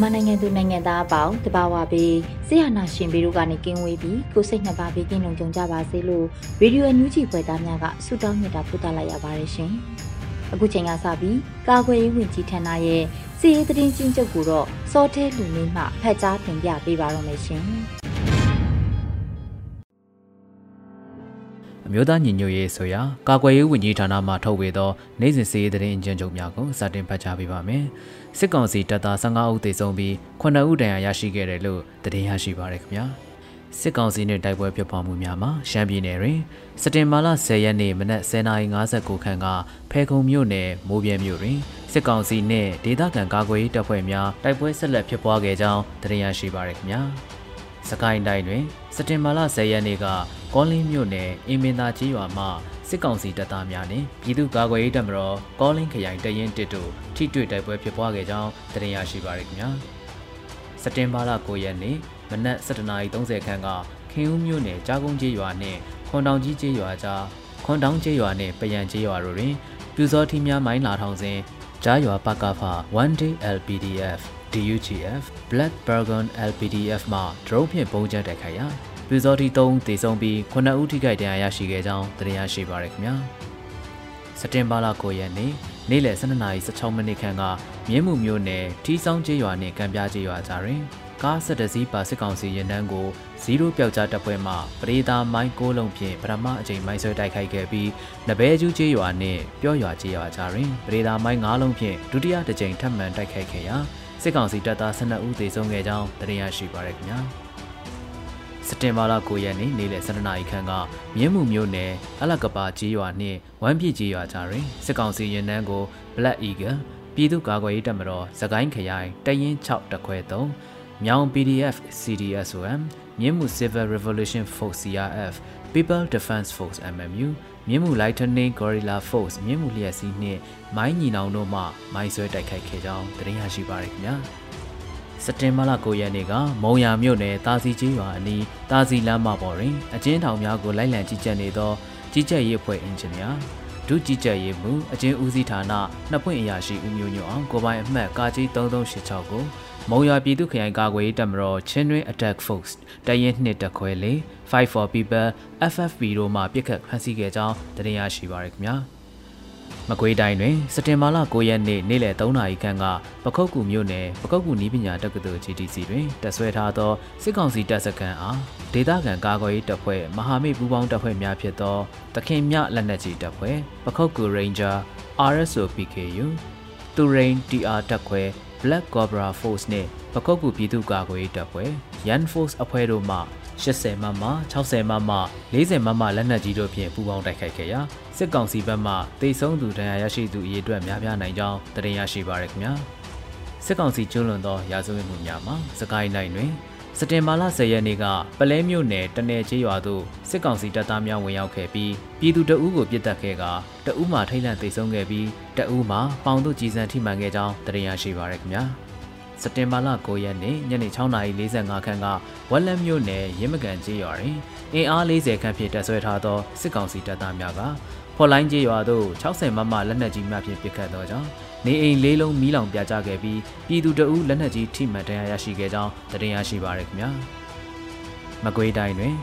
မြန်မာနိုင်ငံသူနိုင်ငံသားအပေါင်းတဘာဝပေးဆရာနာရှင်ပြီးတို့ကနေကင်းဝေးပြီးကိုစိတ်နှစ်ပါးပေးကင်းလုံးကြုံကြပါစေလို့ရေဒီယိုအန်ယူဂျီဖွယ်သားများကဆုတောင်းမြတ်တာပို့သလိုက်ရပါတယ်ရှင်။အခုချိန်ကစပြီးကာကွယ်ရေးဝန်ကြီးဌာနရဲ့စီရေးသတင်းချင်းချုပ်ကိုတော့စောထဲလူမင်းမှဖတ်ကြားတင်ပြပေးပါတော့မယ်ရှင်။အမျိုးသားညီညွတ်ရေးဆိုရာကာကွယ်ရေးဝန်ကြီးဌာနမှထုတ်ဝေသောနိုင်စဉ်စီးရေးသတင်းအကျဉ်းချုပ်များကိုစတင်ဖတ်ကြားပေးပါမယ်။ စစ်ကောင်စီတပ်သား15ဦးသေဆုံးပြီး9ဦးဒဏ်ရာရရှိခဲ့တယ်လို့သတင်းရရှိပါရခင်ဗျာ။စစ်ကောင်စီနှင့်တိုက်ပွဲဖြစ်ပွားမှုများမှာရှမ်းပြည်နယ်တွင်စက်တင်ဘာလ10ရက်နေ့မနက်10:59ခန်းကဖဲခုံမြို့နယ်မိုးပြဲမြို့တွင်စစ်ကောင်စီနှင့်ဒေသခံကာကွယ်ရေးတပ်ဖွဲ့များတိုက်ပွဲဆက်လက်ဖြစ်ပွားခဲ့ကြောင်းသတင်းရရှိပါရခင်ဗျာ။စကိုင်းတိုင်းတွင်စက်တင်ဘာလ10ရက်နေ့ကကောလင်းမြို့နယ်အင်းမင်းသားကြီးရွာမှ စစ်ကောင်စီတပ်သားများနှင့်ပြည်သူ့ကာကွယ်ရေးတပ်မတော်ကောလင်းခရိုင်တရင်တစ်တို့ထိတွေ့တိုက်ပွဲဖြစ်ပွားခဲ့ကြောင်းသတင်းရရှိပါရခင်ဗျာစက်တင်ဘာလ9ရက်နေ့မနက်7:30ခန်းကခင်ဦးမြို့နယ်ကြားကုန်းကြီးရွာနှင့်ခွန်တောင်ကြီးကြီးရွာကြားခွန်တောင်ကြီးရွာနှင့်ပယံကြီးရွာတို့တွင်ပြူစောထီများမိုင်းလာထောင်စဉ်ကြားရွာပကဖ one day LPDF DUGF Black Burgon LPDF မှ drone ဖြင့်ပုံကျတိုက်ခိုက်ရာ ပြူစောတီ3တေဆုံးပြီး9ဦးထိခိုက်ဒဏ်ရာရရှိခဲ့ကြောင်းသတင်းရရှိပါရခင်ဗျာစက်တင်ဘာလ9ရက်နေ့နေ့လယ်12:16မိနစ်ခန့်ကမြင်းမှုမျိုးနယ်ထီးဆောင်ကျေးရွာနှင့်ကံပြားကျေးရွာကြားတွင်ကားဆက်တစည်းပါစစ်ကောင်စီရင်နှန်းကိုဇီရိုပျောက်ကြားတပ်ဖွဲ့မှပရိသာမိုင်းကိုလုံးဖြင့်ပထမအကြိမ်မိုင်းဆွဲတိုက်ခိုက်ခဲ့ပြီးနဘဲကျူးကျေးရွာနှင့်ပြော့ရွာကျေးရွာကြားတွင်ပရိသာမိုင်း၅လုံးဖြင့်ဒုတိယတစ်ကြိမ်ထပ်မံတိုက်ခိုက်ခဲ့ရာစစ်ကောင်စီတပ်သား12ဦးသေဆုံးခဲ့ကြောင်းသတင်းရရှိပါရခင်ဗျာ။ စက်တင်ဘာလ9ရက်နေ့နေ့လယ်7:00နာရီခန့်ကမြင်းမှုမြို့နယ်အလကပါကြီးရွာနှင့်ဝမ်းပြည့်ကြီးရွာကြားတွင်စစ်ကောင်စီရင်နှန်းကို Black Eagle ပြည်သူ့ကာကွယ်ရေးတပ်မတော်သကိုင်းခရိုင်တရင်6တခွဲ3မြောင် PDF CDSOM မြင်းမှု Civil Revolution Force CRF People Defense Force MMU မြင်းမှု Lightning Gorilla Force မြင်းမှုလျက်စီးနှင့်မိုင်းညီနောင်တို့မှမိုင်းဆွဲတိုက်ခိုက်ခဲ့ကြောင်းသတင်းရရှိပါရခင်ဗျာ။ စက်တင်ဘာလ9ရက်နေ့ကမုံရမြို့နယ်တာစီကြီးရွာအနီးတာစီလမ်းမပေါ်တွင်အကျဉ်းထောင်များကိုလိုက်လံကြီးကြပ်နေသောကြီးကြပ်ရေးအဖွဲ့အင်ဂျင်နီယာဒုကြီးကြပ်ရေးမှူးအကျဉ်းဦးစီးဌာနနှစ်ပွင့်အရာရှိဦးမျိုးညွန့်အောင်ကိုပိုင်အမှတ်ကာကြီး3386ကိုမုံရပြည်သူ့ခရိုင်ကာကွယ်ရေးတပ်မတော်ချင်းတွင် Attack Force တရင်နှစ်တခွဲလေး5 for people FFP တို့မှပြစ်ခတ်ဖမ်းဆီးခဲ့ကြောင်းတင်ရရှိပါရခင်ဗျာ။ မကွေးတိုင်းတွင်စက်တင်ဘာလ9ရက်နေ့နေ့လယ်3နာရီခန့်ကပခုတ်ကူမြို့နယ်ပခုတ်ကူနီးပညာတက္ကသိုလ် GTC တွင်တက်ဆွဲထားသောစစ်ကောင်စီတပ်စခန်းအားဒေသခံကာကွယ်ရေးတပ်ဖွဲ့မဟာမိတ်ပူးပေါင်းတပ်ဖွဲ့များဖြစ်သောတခင်မြလက်နက်ကြီးတပ်ဖွဲ့ပခုတ်ကူ Ranger RSO PKU တူရိန် TR တပ်ခွဲ Black Cobra Force နှင့်ပခုတ်ကူပြည်သူ့ကာကွယ်ရေးတပ်ဖွဲ့ Yan Force အဖွဲ့တို့မှ80မမ60မမ40မမလက်နက်ကြီးတို့ဖြင့်ပူးပေါင်းတိုက်ခိုက်ခဲ့ရာ စစ်ကောင်စီဘက်မှတိတ်ဆုံးသူဒဏ်ရာရရှိသူအရေအတွက်များပြားနိုင်ကြောင်းတင်ရရှိပါရခင်ဗျာစစ်ကောင်စီကျွလွန်သောရာဇဝတ်မှုများမှာစကိုင်းတိုင်းတွင်စတင်မာလာ10ရက်နေ့ကပလဲမြို့နယ်တနယ်ချေးရွာသို့စစ်ကောင်စီတပ်သားများဝင်ရောက်ခဲ့ပြီးပြည်သူတအုပ်ကိုပြစ်တက်ခဲ့ကတအုပ်မှထိတ်လန့်သိမ်းဆုံးခဲ့ပြီးတအုပ်မှပေါင်တို့ကြီးစံထိမှန်ခဲ့ကြောင်းတင်ရရှိပါရခင်ဗျာ စက်တင်ဘာလ9ရက်နေ့ညနေ6:45ခန်းကဝက်လက်မြို့နယ်ရင်းမကန်ကျေးရွာတွင်အင်အား40ခန့်ဖြင့်တပ်ဆွဲထားသောစစ်ကောင်စီတပ်သားများကဖော်လိုင်းကျေးရွာသို့60မမလက်နက်ကြီးများဖြင့်ပစ်ခတ်သောကြောင့်နေအိမ်လေးလုံးမီးလောင်ပြာကျခဲ့ပြီးပြည်သူတအုပ်လက်နက်ကြီးထိမှန်ဒဏ်ရာရရှိခဲ့ကြောင်းသတင်းရရှိပါရခင်ဗျာမကွေးတိုင်းတွင်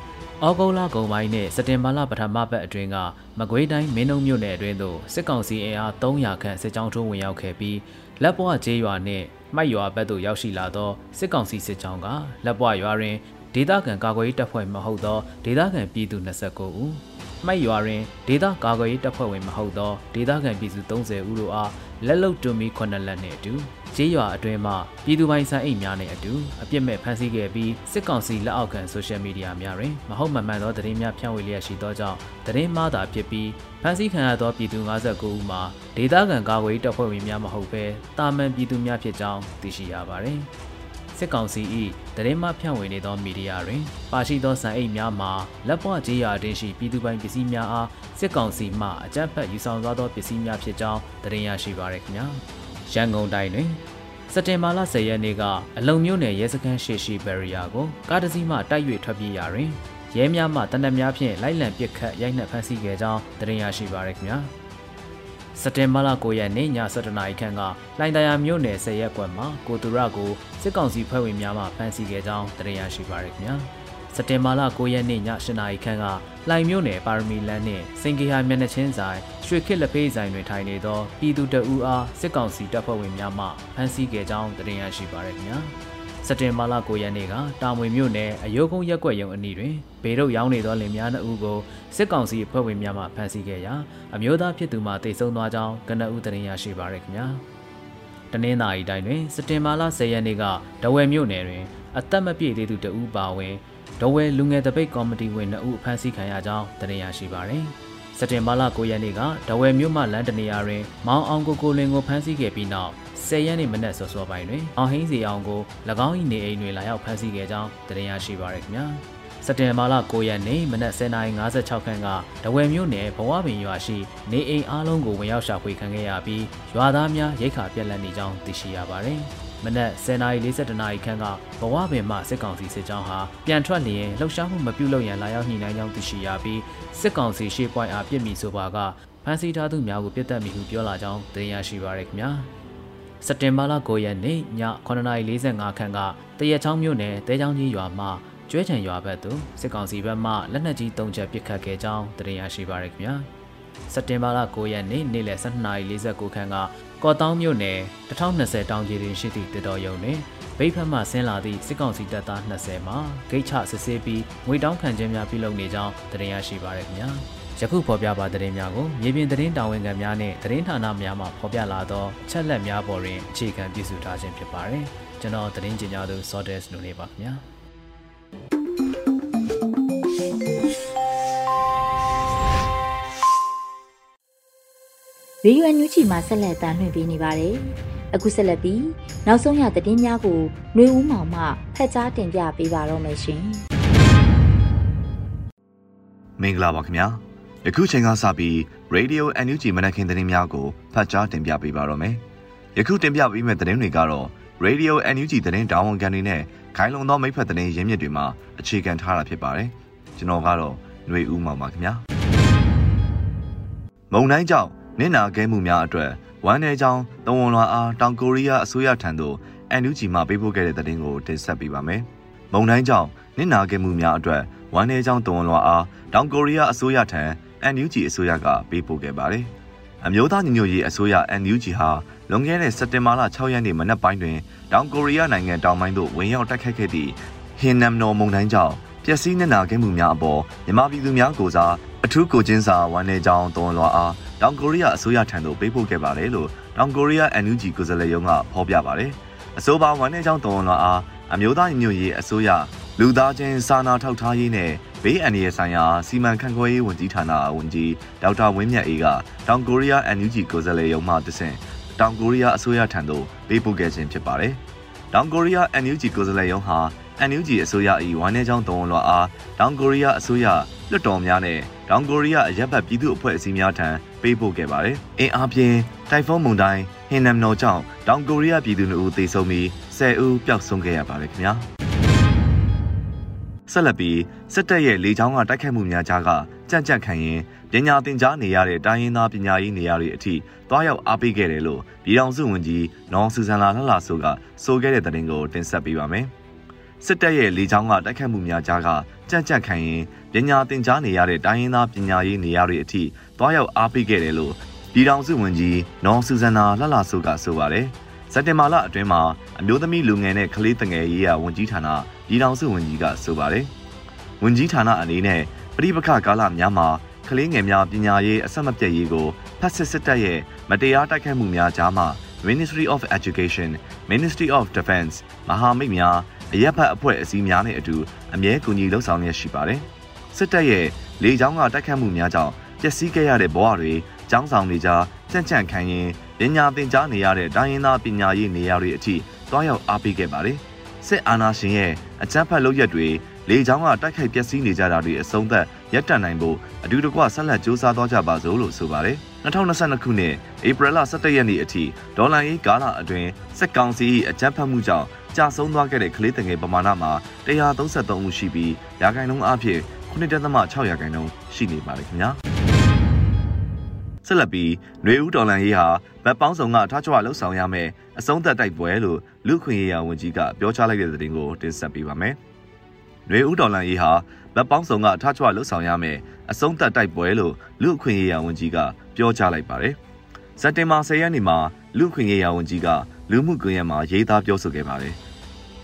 ဩဂုတ်လကုန်ပိုင်းနဲ့စက်တင်ဘာလပထမပတ်အတွင်းကမကွေးတိုင်းမင်းုံမြို့နယ်အတွင်းသို့စစ်ကောင်စီအင်အား300ခန့်စစ်ကြောင်းထိုးဝင်ရောက်ခဲ့ပြီးလက်ပွားကျေးရွာနှင့် မိုက်ရွာဘက်သို့ရောက်ရှိလာသောစစ်ကောင်စီစစ်ကြောင်းကလက်ပွားရွာတွင်ဒေသခံကာကွယ်ရေးတပ်ဖွဲ့မဟုတ်သောဒေသခံပြည်သူ29ဦးမိုက်ရွာတွင်ဒေသကာကွယ်ရေးတပ်ဖွဲ့ဝင်မဟုတ်သောဒေသခံပြည်သူ30ဦးတို့အားလက်လုံတွမီ9လက်နှင့်အတူ ကျေးရွာအတွင်းမှပြည်သူပိုင်ဆိုင်အိတ်များနဲ့အတူအပြစ်မဲ့ဖမ်းဆီးခဲ့ပြီးစစ်ကောင်စီလက်အောက်ခံဆိုရှယ်မီဒီယာများတွင်မဟုတ်မမှန်သောသတင်းများဖြန့်ဝေလျက်ရှိသောကြောင့်သတင်းမှားတာဖြစ်ပြီးဖမ်းဆီးခံရသောပြည်သူ59ဦးမှာဒေသခံကာကွယ်ရေးတပ်ဖွဲ့ဝင်များမဟုတ်ဘဲတာမန်ပြည်သူများဖြစ်ကြောင်းသိရှိရပါသည်စစ်ကောင်စီ၏တရင်မှဖြန့်ဝေနေသောမီဒီယာတွင်ပါရှိသောစံအိတ်များမှာလက်ပွားကြေးရာတင်ရှိပြည်သူပိုင်ပစ္စည်းများအားစစ်ကောင်စီမှအကြမ်းဖက်ယူဆောင်သွားသောပစ္စည်းများဖြစ်ကြောင်းတရင်ရရှိပါရခင်ဗျာ ရန်ကုန်တိုင်းတွင်စက်တင်ဘာလ10ရက်နေ့ကအလုံမျိုးနယ်ရဲစခန်းရှေ့ရှိဘရီယာကိုကားတစ်စီးမှတိုက်၍ထွက်ပြေးရာတွင်ရဲများမှတနက်များဖြင့်လိုက်လံပစ်ခတ်ရိုက်နှက်ဖမ်းဆီးခဲ့ကြောင်းတရင်ရရှိပါရခင်ဗျာစက်တင်ဘာလ9ရက်နေ့ည7:00နာရီခန့်ကလိုင်တရာမြို့နယ်10ရက်ကွက်မှာကိုသူရကိုစစ်ကောင်စီဖွဲ့ဝင်များမှဖမ်းဆီးခဲ့ကြောင်းသတင်းရရှိပါရခင်ဗျာ စက်တင်ဘာလ9ရက်နေ့ည7:00နာရီခန့်ကလိုင်မြို့နယ်ပါရမီလန်းနှင့်စင်ကေဟာမျက်နှာချင်းဆိုင်ရွှေခစ်လက်ဖေးဆိုင်တွင်ထိုင်နေသောပြည်သူတအူအားစစ်ကောင်စီတပ်ဖွဲ့ဝင်များမှဖမ်းဆီးခဲ့ကြောင်းသတင်းရရှိပါရခင်ဗျာစက်တင်ဘာလ9ရက်နေ့ကတာမွေမြို့နယ်အယိုးကုန်းရက်ွက်ရုံအနီးတွင်ဘေရုပ်ရောင်းနေသောလင်များနှုတ်ကိုစစ်ကောင်စီအဖွဲ့ဝင်များမှဖမ်းဆီးခဲ့ရာအမျိုးသားဖြစ်သူမှတိတ်ဆုံးသွားကြောင်းကနအူသတင်းရရှိပါရခင်ဗျာတနင်္သာရီတိုင်းတွင်စက်တင်ဘာလ10ရက်နေ့ကဒဝယ်မြို့နယ်တွင်အသက်မပြည့်သေးသူတဦးပါဝင် ဒဝယ်လူငယ်တပိတ်ကော်မတီဝင်2ဦးဖမ်းဆီးခံရကြောင်းသတင်းရရှိပါရယ်စက်တင်ဘာလ9ရက်နေ့ကဒဝယ်မြို့မှလမ်းတနေရာတွင်မောင်အောင်ကိုကိုလင်ကိုဖမ်းဆီးခဲ့ပြီးနောက်10ရက်နေ့မနက်စောစောပိုင်းတွင်အောင်ဟင်းစီအောင်ကို၎င်း၏နေအိမ်တွင်လာရောက်ဖမ်းဆီးခဲ့ကြောင်းသတင်းရရှိပါရခင်ဗျာစက်တင်ဘာလ9ရက်နေ့မနက်10:56ခန်းကဒဝယ်မြို့နယ်ဘဝပင်ရွာရှိနေအိမ်အားလုံးကိုဝင်ရောက်ရှာဖွေခံခဲ့ရပြီးရွာသားများရိတ်ခါပြက်လက်နေကြောင်းသိရှိရပါတယ်။ မနက်10:42နာရီခန့်ကဘဝပင်မှစစ်ကောင်စီစစ်ကြောင်းဟာပြန်ထွက်လျင်လှုပ်ရှားမှုမပြုလုပ်ရန်လာရောက်ညှိနှိုင်းကြောင်းသိရှိရပြီးစစ်ကောင်စီရှေ့ပွိုင်းအားပြစ်မိဆိုပါကဖမ်းဆီးထားသူများကိုပြစ်တက်မိဟုပြောလာကြောင်းသိရရှိပါရခင်ဗျာ။စက်တင်ဘာလ9ရက်နေ့ည9:45ခန်းကတရက်ချောင်းမြို့နယ်တဲချောင်းကြီးရွာမှကျွဲချံရွာဘက်သို့စစ်ကောင်စီဘက်မှလက်နက်ကြီး၃ချက်ပစ်ခတ်ခဲ့ကြောင်းသတင်းရရှိပါရခင်ဗျာစက်တင်ဘာလ9ရက်နေ့နေ့လယ်12:49ခန်းက ကော့တောင်းမြို့နယ်1020တောင်ကြီးတွင်ရှိသည့်တတော်ရုံတွင်ဗိတ်ဖက်မှဆင်းလာသည့်စစ်ကောင်စီတပ်သား20မှာဂိတ်ချစစ်ဆေးပြီးငွေတောင်းခံခြင်းများပြုလုပ်နေကြောင်းသတင်းရရှိပါရခင်ဗျာယခုဖော်ပြပါသတင်းများကိုမြေပြင်သတင်းတာဝန်ခံများနဲ့သတင်းဌာနများမှဖော်ပြလာသောချက်လက်များပေါ်တွင်အခြေခံပြုစုထားခြင်းဖြစ်ပါတယ်။ကျွန်တော်သတင်းကြင်များသူ Sordes နူနေပါခင်ဗျာ။ ရေဒီယိုအန်ယူဂျီမှာဆက်လက်တင်ပြပေးနေပါတယ်။အခုဆက်လက်ပြီးနောက်ဆုံးရသတင်းများကိုနှွေဦးမောင်မှဖတ်ကြားတင်ပြပေးပါတော့မယ်ရှင်။မင်္ဂလာပါခင်ဗျာ။ယခုချိန်ကစပြီးရေဒီယိုအန်ယူဂျီမနက်ခင်းသတင်းများကိုဖတ်ကြားတင်ပြပေးပါတော့မယ်။ယခုတင်ပြပေးမယ့်သတင်းတွေကတော့ Radio NUG သတင်းတာဝန်ခံတွေနဲ့ခိုင်လုံသောမိဖက်သတင်းရင်းမြစ်တွေမှာအခြေခံထားတာဖြစ်ပါတယ်။ကျွန်တော်ကတော့ຫນွေဦးမှာပါခင်ဗျာ။မုံတိုင်းကြောင့် နင့်နာခဲမှုများအတွက်ဝမ်း내ကြောင်းတဝန်လွာအားတောင်ကိုရီးယားအစိုးရထံသို့ NUG မှပေးပို့ခဲ့တဲ့သတင်းကိုတင်ဆက်ပေးပါမယ်။မုံတိုင်းကြောင့်နင့်နာခဲမှုများအတွက်ဝမ်း내ကြောင်းတဝန်လွာအားတောင်ကိုရီးယားအစိုးရထံ NUG အစိုးရကပေးပို့ခဲ့ပါတယ်။အမျိုးသားညီညွတ်ရေးအစိုးရ NUG ဟာလွန်ခဲ့တဲ့စက်တင်ဘာလ6ရက်နေ့မနက်ပိုင်းတွင်တောင်ကိုရီးယားနိုင်ငံတောင်ပိုင်းသို့ဝင်ရောက်တိုက်ခတ်ခဲ့သည့်ဟင်နမ်နော်မုန်တိုင်းကြောင့်ပျက်စီးနစ်နာခဲ့မှုများအပေါ်မြန်မာပြည်သူများကိုစား အထူးကိုချင်းစာဝန်내ကြောင်းတွန်လွာအားတောင်ကိုရီးယားအစိုးရထံသို့ပေးပို့ခဲ့ပါတယ်လို့တောင်ကိုရီးယား NUG ကိုယ်စားလှယ်ရုံးကဖော်ပြပါတယ်။အဆိုပါဝန်내ကြောင်းတွန်လွာအားအမျိုးသားညီညွတ်ရေးအစိုးရလူသားချင်းစာနာထောက်ထားရေးနဲ့ဘေးအန္တရာယ်ဆိုင်ရာစီမံခန့်ခွဲရေးဝန်ကြီးဌာနဝန်ကြီးဒေါက်တာဝင်းမြတ်အေးကတောင်ကိုရီးယား NUG ကိုယ်စားလှယ်ရုံးမှတဆင့်တောင်ကိုရီးယားအစိုးရထံသို့ပေးပို့ခဲ့ခြင်းဖြစ်ပါတယ်။တောင်ကိုရီးယား NUG ကိုယ်စားလှယ်ရုံးဟာ NUG အစိုးရ၏ဝမ်းနည်းကြောင်းတုံ့လွှာအားတောင်ကိုရီးယားအစိုးရလွှတ်တော်များနဲ့ တောင်ကိုရီးယားအရက်ဘတ်ပြည်သူ့အဖွဲ့အစည်းများထံပေးပို့ခဲ့ပါတယ်။အင်အားဖြင့်တိုင်ဖုန်းမုန်တိုင်းဟင်နမ်နော်ကြောင့်တောင်ကိုရီးယားပြည်သူတို့သေဆုံးပြီး10ဦးပျောက်ဆုံးခဲ့ရပါတယ်ခင်ဗျာ။ဆက်လက်ပြီးစစ်တပ်ရဲ့လေကြောင်းကတိုက်ခိုက်မှုများကြားကကြံ့ကြံ့ခံရင်ပညာသင်ကြားနေရတဲ့တိုင်းရင်းသားပညာရေးနေရာတွေအထိတွားရောက်အားပေးခဲ့တယ်လို့ပြည်ထောင်စုဝန်ကြီးနောင်ဆူဇန်လာလှလှဆိုကဆိုခဲ့တဲ့သတင်းကိုတင်ဆက်ပေးပါမယ်။ စစ်တပ်ရဲ့လေကြောင်းကတိုက်ခတ်မှုများကြားကကြံ့ကြံ့ခံရင်ပညာသင်ကြားနေရတဲ့တိုင်းရင်းသားပညာရေးနေရာတွေအထိတွားရောက်အားပေးခဲ့တယ်လို့ပြည်ထောင်စုဝန်ကြီးနော်ဆူဇန်နာလှလှဆိုကဆိုပါတယ်။စက်တင်ဘာလအတွင်းမှာအမျိုးသမီးလူငယ်နဲ့ကလေးတငယ်ရေးရာဝန်ကြီးဌာနပြည်ထောင်စုဝန်ကြီးကဆိုပါတယ်။ဝန်ကြီးဌာနအနေနဲ့ပြည်ပခကာလများမှာကလေးငယ်များပညာရေးအဆက်မပြတ်ရေးကိုဖက်စစ်စစ်တပ်ရဲ့မတရားတိုက်ခိုက်မှုများကြားမှာ Ministry of Education, Ministry of Defense မဟာမိတ်များ အရက်ဖတ်အဖွဲ့အစည်းများနဲ့အတူအမြဲကူညီလှုပ်ဆောင်ရရှိပါတယ်။စစ်တပ်ရဲ့လေကြောင်းကတိုက်ခတ်မှုများကြောင့်ပျက်စီးခဲ့ရတဲ့ဘဝတွေကျောင်းဆောင်တွေကြားကြံ့ကြံ့ခံရင်ပညာသင်ကြားနေရတဲ့တိုင်းရင်းသားပညာရေးနေရာတွေအထိတွားရောက်အားပေးခဲ့ပါတယ်။စစ်အာဏာရှင်ရဲ့အကြမ်းဖက်လုပ်ရက်တွေလေကြောင်းကတိုက်ခိုက်ပျက်စီးနေကြတာတွေအဆုံးသတ်ရပ်တန့်နိုင်ဖို့အတူတကွဆက်လက်စ조사သွားကြပါစို့လို့ဆိုပါတယ်။2022ခုနှစ်ဧပြီလ17ရက်နေ့အထိဒေါ်လာရေးကာလအတွင်းစက်ကောင်စီအကြမ်းဖက်မှုကြောင့် ကြာဆုံးသွားခဲ့တဲ့ကလေးတငယ်ပမာဏမှာ133ဦးရှိပြီးရာခိုင်နှုန်းအဖြစ်9.6ရာခိုင်နှုန်းရှိနေပါတယ်ခင်ဗျာဆက်လက်ပြီးຫນွေဦးဒေါ်လန်ရေးဟာဗတ်ပေါင်းဆောင်ကထားချွာလှုပ်ဆောင်ရမယ်အဆုံးသက်တိုက်ပွဲလို့လူခွင့်ရေးရာဝန်ကြီးကပြောကြားလိုက်တဲ့သတင်းကိုတင်ဆက်ပေးပါမယ်။ຫນွေဦးဒေါ်လန်ရေးဟာဗတ်ပေါင်းဆောင်ကထားချွာလှုပ်ဆောင်ရမယ်အဆုံးသက်တိုက်ပွဲလို့လူခွင့်ရေးရာဝန်ကြီးကပြောကြားလိုက်ပါတယ်။စက်တင်ဘာ10ရက်နေ့မှာလူခွင့်ရေးရာဝန်ကြီးကလူမှုကွန်ရက်မှာရေးသားပြောဆိုခဲ့ပါတယ်။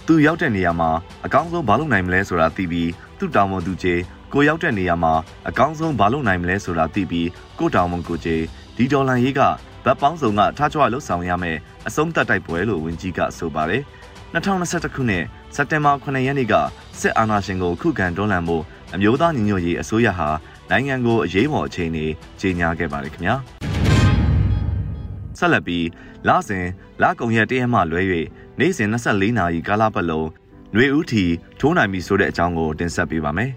သူရောက်တဲ့နေရာမှာအကောင်းဆုံးဘာလုပ်နိုင်မလဲဆိုတာသိပြီးသူ့တောင်းဝန်သူကျေကိုရောက်တဲ့နေရာမှာအကောင်းဆုံးဘာလုပ်နိုင်မလဲဆိုတာသိပြီးကိုတောင်းဝန်ကိုကျေဒီဒေါ်လာရေးကဗတ်ပေါင်းစုံကထားကြွလှုပ်ဆောင်ရမယ်အဆုံးသတ်တိုက်ပွဲလို့ဝန်ကြီးကဆိုပါတယ်။2021ခုနှစ်စက်တင်ဘာ9ရက်နေ့ကစစ်အာဏာရှင်ကိုခုခံတွန်းလှန်ဖို့အမျိုးသားညီညွတ်ရေးအစိုးရဟာနိုင်ငံကိုအရေးပေါ်အခြေအနေကြေညာခဲ့ပါတယ်ခင်ဗျာ ဆက်လက်ပြီးလစဉ်လကုံရက်တရက်မှလွဲ၍နေ့စဉ်24နာရီကာလပတ်လုံးຫນွေဦးထီထိုးနိုင်ပြီဆိုတဲ့အကြောင်းကိုတင်ဆက်ပေးပါမယ်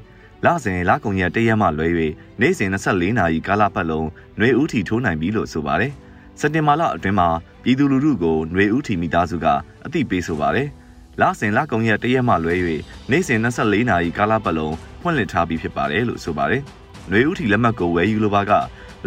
လစဉ်လကုံရက်တရက်မှလွဲ၍နေ့စဉ်24နာရီကာလပတ်လုံးຫນွေဦးထီထိုးနိုင်ပြီလို့ဆိုပါတယ်စက်တင်ဘာလအတွင်းမှာပြည်သူလူထုကိုຫນွေဦးထီမိသားစုကအသိပေးဆိုပါတယ်လစဉ်လကုံရက်တရက်မှလွဲ၍နေ့စဉ်24နာရီကာလပတ်လုံးဖွင့်လှစ်ထားပြီးဖြစ်ပါတယ်လို့ဆိုပါတယ်။ຫນွေဦးထီလက်မှတ်ကိုဝယ်ယူလိုပါက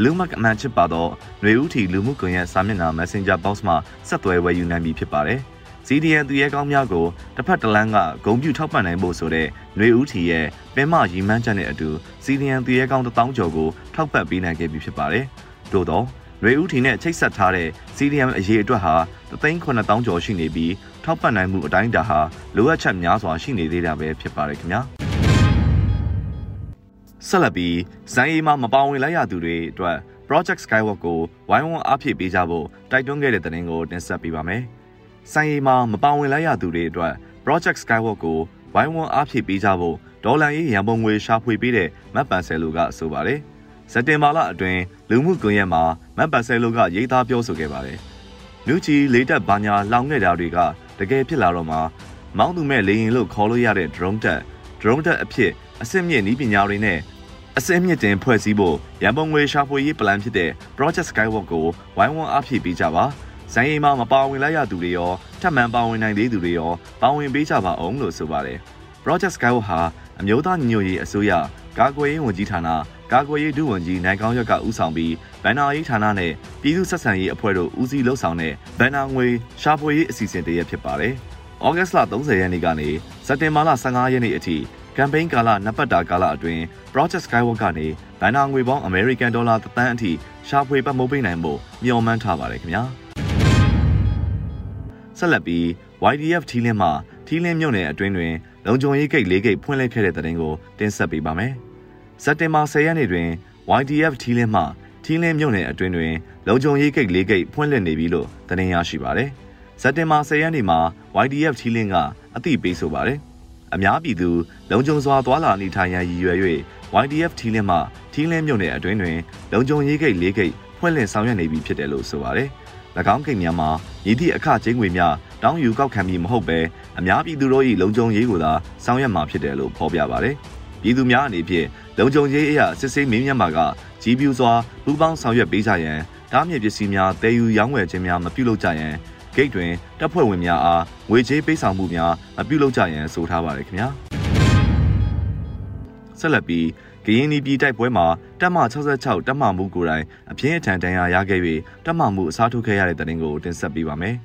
လူမကအမှန်ချစ်ပါတော့ຫນွေဦးထီလူမှုကွန်ရက်စာမျက်နှာ Messenger Box မှာဆက်သွယ်ဝယ်ယူနိုင်ပြီဖြစ်ပါတယ်။ CDN သူရဲကောင်းများကိုတစ်ဖက်တစ်လမ်းကဂုံပြူထောက်ပံ့နိုင်ဖို့ဆိုတဲ့ຫນွေဦးထီရဲ့ပင်မရီမန်းချက်နဲ့အတူ CDN သူရဲကောင်းတထောင်ကျော်ကိုထောက်ပံ့ပေးနိုင်ခဲ့ပြီဖြစ်ပါတယ်။သို့တော့ຫນွေဦးထီနဲ့ချိတ်ဆက်ထားတဲ့ CDM အရေးအတွက်ဟာ3,900ကျော်ရှိနေပြီးထောက်ပံ့နိုင်မှုအတိုင်းအတာဟာလိုအပ်ချက်များစွာရှိနေသေးတာပဲဖြစ်ပါတယ်ခင်ဗျာ။ ဆက်လက်ပြီးဇန်အေးမှာမပါဝင်လိုက်ရသူတွေအတွက် Project Skywalk ကိုဝိုင်းဝန်းအားဖြည့်ပေးကြဖို့တိုက်တွန်းခဲ့တဲ့သတင်းကိုတင်ဆက်ပေးပါမယ်။ဇန်အေးမှာမပါဝင်လိုက်ရသူတွေအတွက် Project Skywalk ကိုဝိုင်းဝန်းအားဖြည့်ပေးကြဖို့ဒေါ်လာရေးရန်ပုံငွေရှာဖွေပေးတဲ့မတ်ပန်ဆယ်လိုကဆိုပါတယ်။စက်တင်ဘာလအတွင်းလူမှုကွန်ရက်မှာမတ်ပန်ဆယ်လိုကရေးသားပြောဆိုခဲ့ပါတယ်။နူချီလေးတက်ဘာညာလောင်ခဲ့တာတွေကတကယ်ဖြစ်လာတော့မှမောင်းသူမဲ့လေရင်လို့ခေါ်လို့ရတဲ့ drone တက် drone တက်အဖြစ် အစစ်မြင့်နည်းပညာတွေနဲ့အစင်းမြင့်တင်ဖွဲ့စည်းဖို့ရန်ပုံငွေရှာဖွေရေးပလန်ဖြစ်တဲ့ Project Skywalk ကိုဝိုင်းဝန်းအားဖြည့်ပေးကြပါ။ဇန်ရင်မှာမပါဝင်လိုက်ရသူတွေရောထပ်မံပါဝင်နိုင်သေးသူတွေရောပါဝင်ပေးကြပါအောင်လို့ဆိုပါတယ်။ Project Skywalk ဟာအမျိုးသားညီညွတ်ရေးအစိုးရကာကွယ်ရေးဝန်ကြီးဌာနကာကွယ်ရေးဒုဝန်ကြီးနိုင်ကောင်းရက်ကဦးဆောင်ပြီးဗန်နာရေးဌာနနဲ့ပြည်သူ့ဆက်ဆံရေးအဖွဲ့တို့ဦးစီးလှုပ်ဆောင်တဲ့ဗန်နာငွေရှာဖွေရေးအစီအစဉ်တရက်ဖြစ်ပါတယ်။ဩဂတ်စ်လ30ရက်နေ့ကနေစက်တင်ဘာလ15ရက်နေ့အထိ ကမ်ပိန်းကာလနှစ်ပတ်တာကာလအတွင်း Project Skywalk ကနေဘန်နာငွေပေါင်း American Dollar သန်းအထိရှာဖွေပတ်မိုးပေးနိုင်ဖို့မျှော်မှန်းထားပါတယ်ခင်ဗျာဆက်လက်ပြီး YDF ထီးလင်းမှာထီးလင်းမြို့နယ်အတွင်းတွင်လုံခြုံရေးဂိတ်၄ဂိတ်ဖွင့်လှစ်ခဲ့တဲ့တဲ့တင်ကိုတင်ဆက်ပေးပါမယ်စက်တင်ဘာ10ရက်နေ့တွင် YDF ထီးလင်းမှာထီးလင်းမြို့နယ်အတွင်းတွင်လုံခြုံရေးဂိတ်၄ဂိတ်ဖွင့်လှစ်နေပြီလို့သတင်းရရှိပါတယ်စက်တင်ဘာ10ရက်နေ့မှာ YDF ထီးလင်းကအသိပေးဆိုပါတယ် အများပြည်သူလုံခြုံစွာသွာလာနေထိုင်ရန်ရည်ရွယ်၍ YDF ထီးလင်းမှထီးလင်းမြို့နယ်အတွင်းတွင်လုံခြုံရေးဂိတ်၄ဂိတ်ဖွင့်လှစ်ဆောင်ရွက်နေပြီဖြစ်တယ်လို့ဆိုပါတယ်။၎င်းဂိတ်များမှာရည်သည့်အခကျင်းငွေများတောင်းယူကောက်ခံပြီးမဟုတ်ဘဲအများပြည်သူတို့၏လုံခြုံရေးကိုသာဆောင်ရွက်မှာဖြစ်တယ်လို့ဖော်ပြပါတယ်။ပြည်သူများအနေဖြင့်လုံခြုံရေးအရာစစ်ဆေးမင်းမြတ်မှာကကြီးပြူစွာပူးပေါင်းဆောင်ရွက်ပေးကြရန်တားမြစ်ပစ္စည်းများတည်ယူရောင်းဝယ်ခြင်းများမပြုလုပ်ကြရန် ဂိတ်တွင်တပ်ဖွဲ့ဝင်များအားငွေကြေးပေးဆောင်မှုများမပြုလုပ်ကြရန်ဆိုထားပါတယ်ခင်ဗျာဆက်လက်ပြီးကရင်နီပြည်တိုက်ပွဲမှာတပ်မ66တပ်မမှုကိုယ်တိုင်အပြင်းအထန်ဒဏ်ရာရခဲ့၍တပ်မမှုအစားထိုးခဲ့ရတဲ့တဲ့တင်ကိုတင်ဆက်ပေးပါမယ်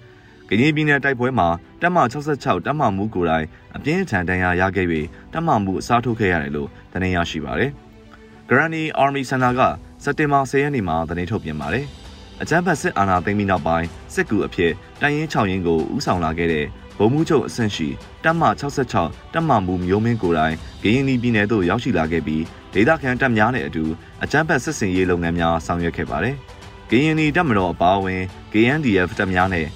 ကရင်ပြည်နယ်တိုက်ပွဲမှာတပ်မ66တပ်မမှုကိုယ်တိုင်အပြင်းထန်ဒဏ်ရာရခဲ့ပြီးတပ်မမှုအစားထိုးခဲ့ရတယ်လို့သတင်းရရှိပါတယ်။ Granny Army Center ကစက်တင်ဘာ10ရက်နေ့မှာသတင်းထုတ်ပြန်ပါတယ်။ အကြမ်းဖက်စစ်အာဏာသိမ်းပြီးနောက်ပိုင်းစစ်ကူအဖြစ်တိုင်ရင်6ရင်းကိုဥဆောင်လာခဲ့တဲ့ဗိုလ်မှူးချုပ်အဆင့်ရှိတပ်မ66တပ်မမှုမျိုးမင်းကိုယ်တိုင်ဂရင်နီပြည်နယ်သို့ရောက်ရှိလာခဲ့ပြီးဒေသခံတပ်များနဲ့အတူအကြမ်းဖက်စစ်စင်ရေးလုပ်ငန်းများဆောင်ရွက်ခဲ့ပါတယ်။ဂရင်နီတပ်မတော်အပါအဝင် GNDF တပ်များနဲ့